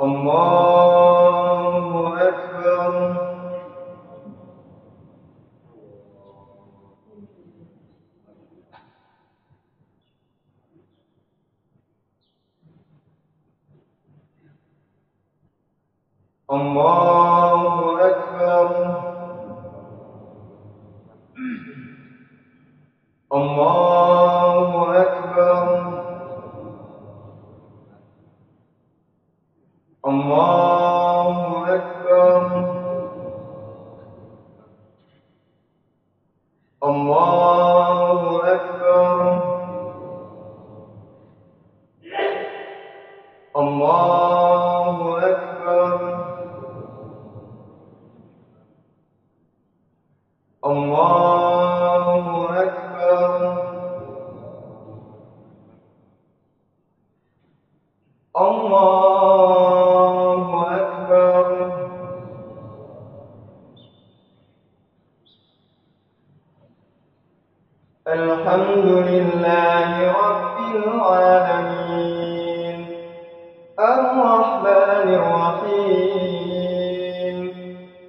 الله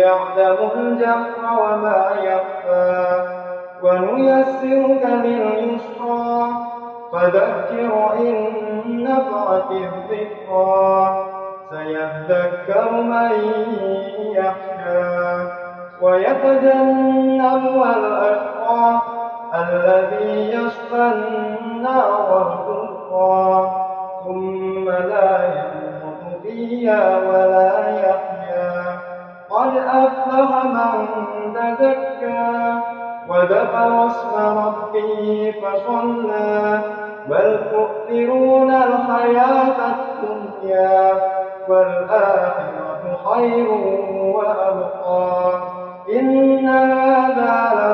يعلم الجهر وما يخفى. ونيسرك لليسرى. فذكر إن نفعت الذكرى. سيذكر من يخشى. ويتجنبها الأشقى. الذي يصلى النار الكبرى ثم لا يموت فيها ولا يحيا. قد أفلح من تزكى وذكر اسم ربه فصلى بل تؤثرون الحياة الدنيا والآخرة خير وأبقى إن هذا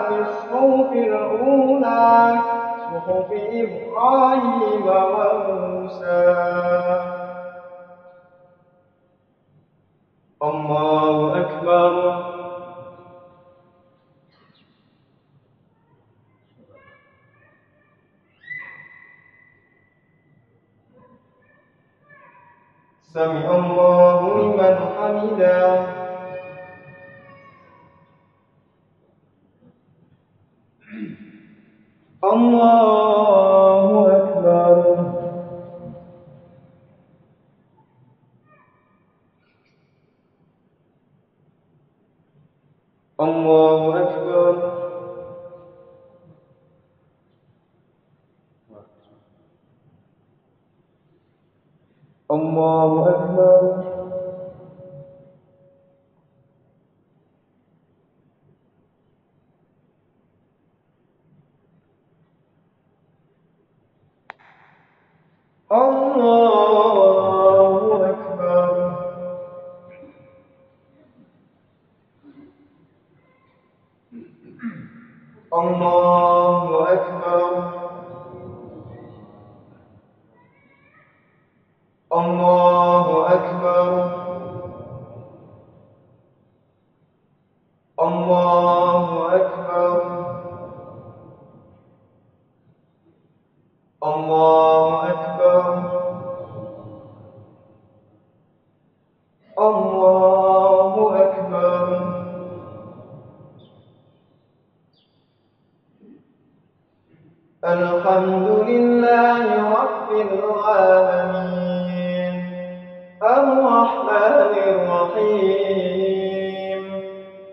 الله أكبر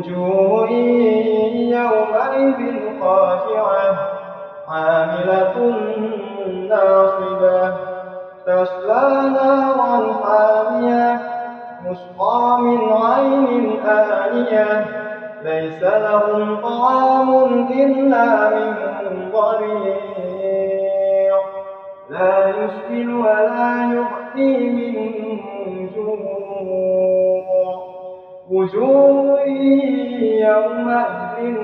وجوه يومئذ خاشعة عاملة ناصبة تصلى نارا حامية مسقى من عين آنية ليس لهم طعام إلا من ضريع. لا يسكن ولا يغني من جوع. وجوه يومئذ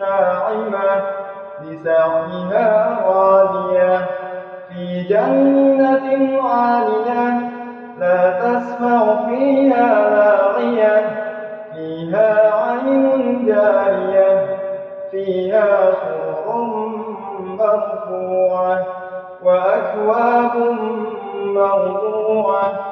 ناعمة لسعيها غالية. في جنة عالية لا تسمع فيها لاغية فيها عين جارية فيها سرر مرفوعة وأكواب موضوعة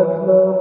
أكبر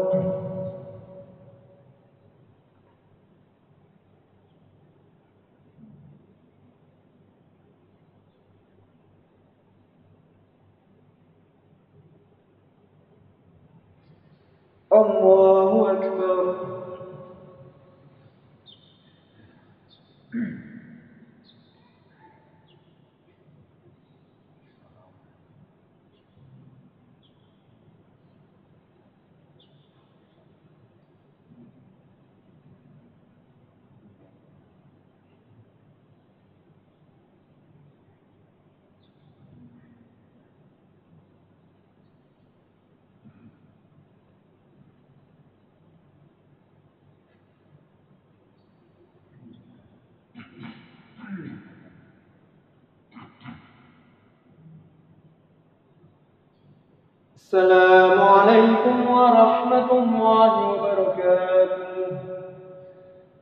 السلام عليكم ورحمة الله وبركاته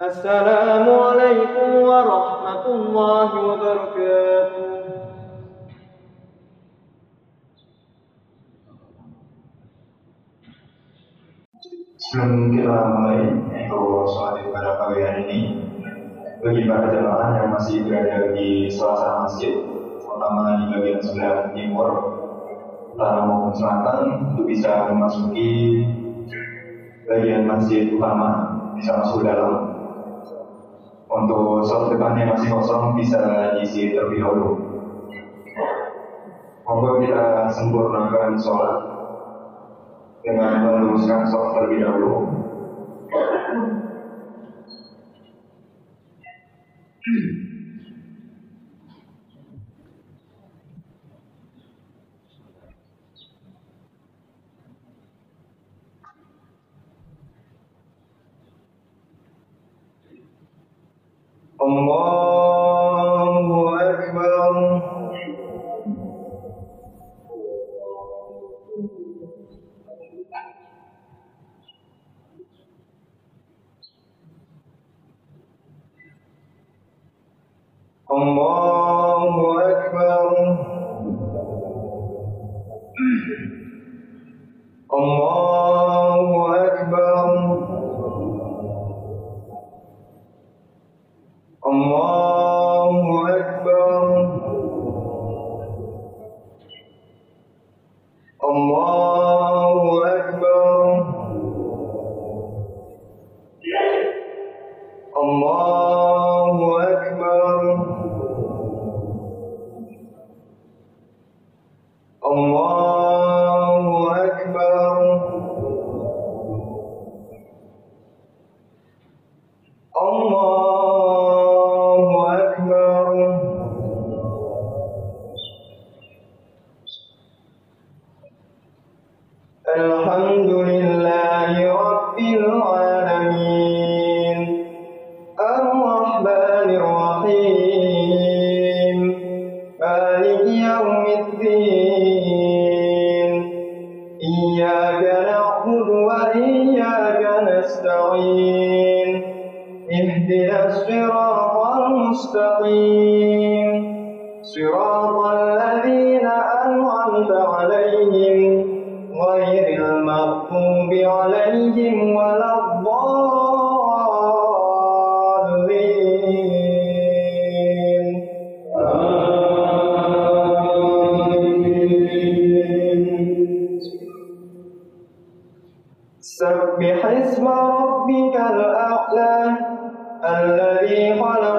السلام عليكم ورحمة الله وبركاته Sebelum kita mulai info sholat pada pagi hari ini, bagi para jemaah yang masih berada di suasana masjid, terutama di bagian sebelah timur, utara maupun selatan, untuk bisa memasuki bagian masjid utama, bisa masuk dalam. Untuk slot depannya masih kosong bisa diisi terlebih dahulu. Monggo kita sempurnakan sholat dengan meluruskan sholat terlebih dahulu. الله you know, اسم ربك الأعلى الذي خلق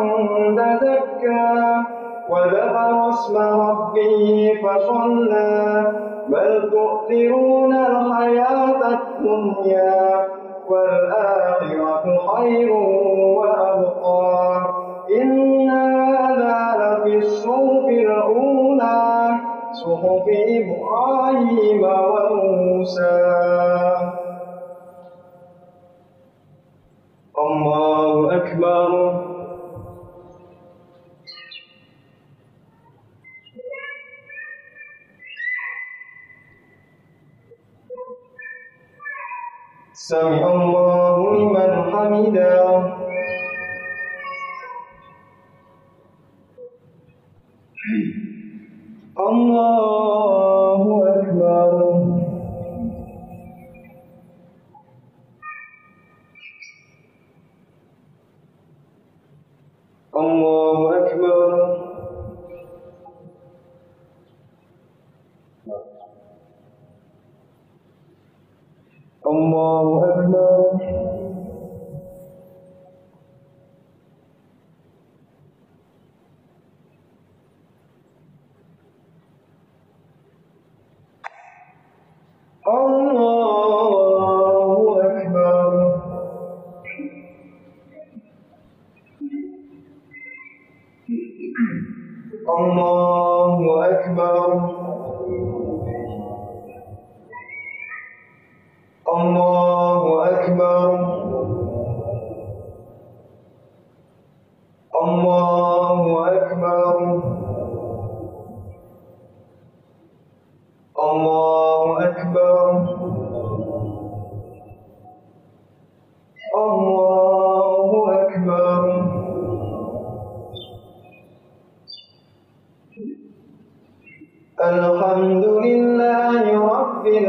من تزكى وذكر اسم ربه فصلى. بل تؤثرون الحياة الدنيا والآخرة خير وأبقى. إن هذا لفي الصحف الأولى صحف إبراهيم وموسى. سمع الله لمن حمده الله الله أكبر.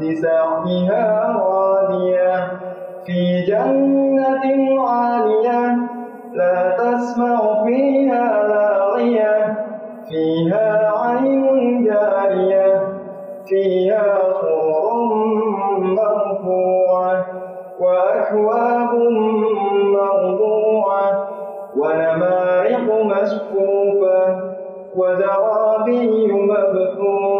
لسعيها راضية في جنة عالية لا تسمع فيها لاغية فيها عين جارية فيها سرر مرفوعة وأكواب موضوعة ونمارق مسكوفة وزرابي مبثوثة.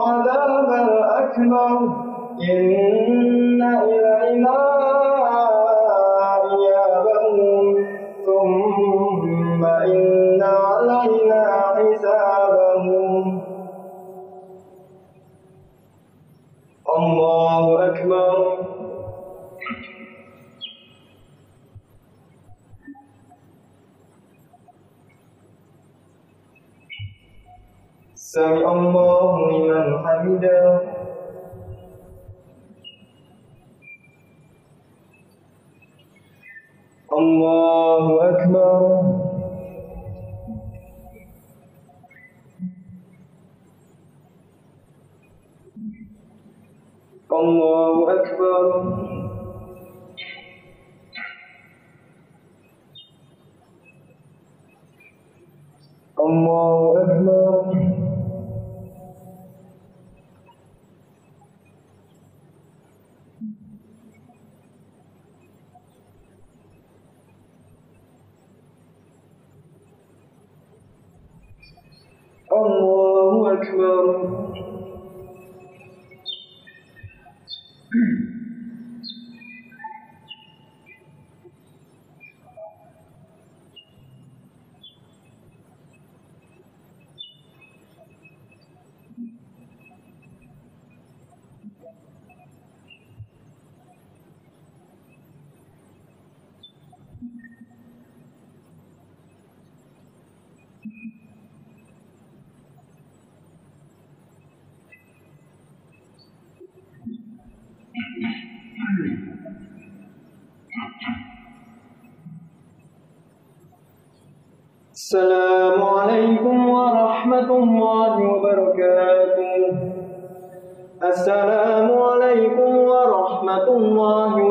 الأكبر إن إلينا إيابهم. ثم إن علينا حسابهم. الله أكبر. سمع الله لمن حمده. الله السلام عليكم ورحمة الله وبركاته. السلام عليكم ورحمة الله وبركاته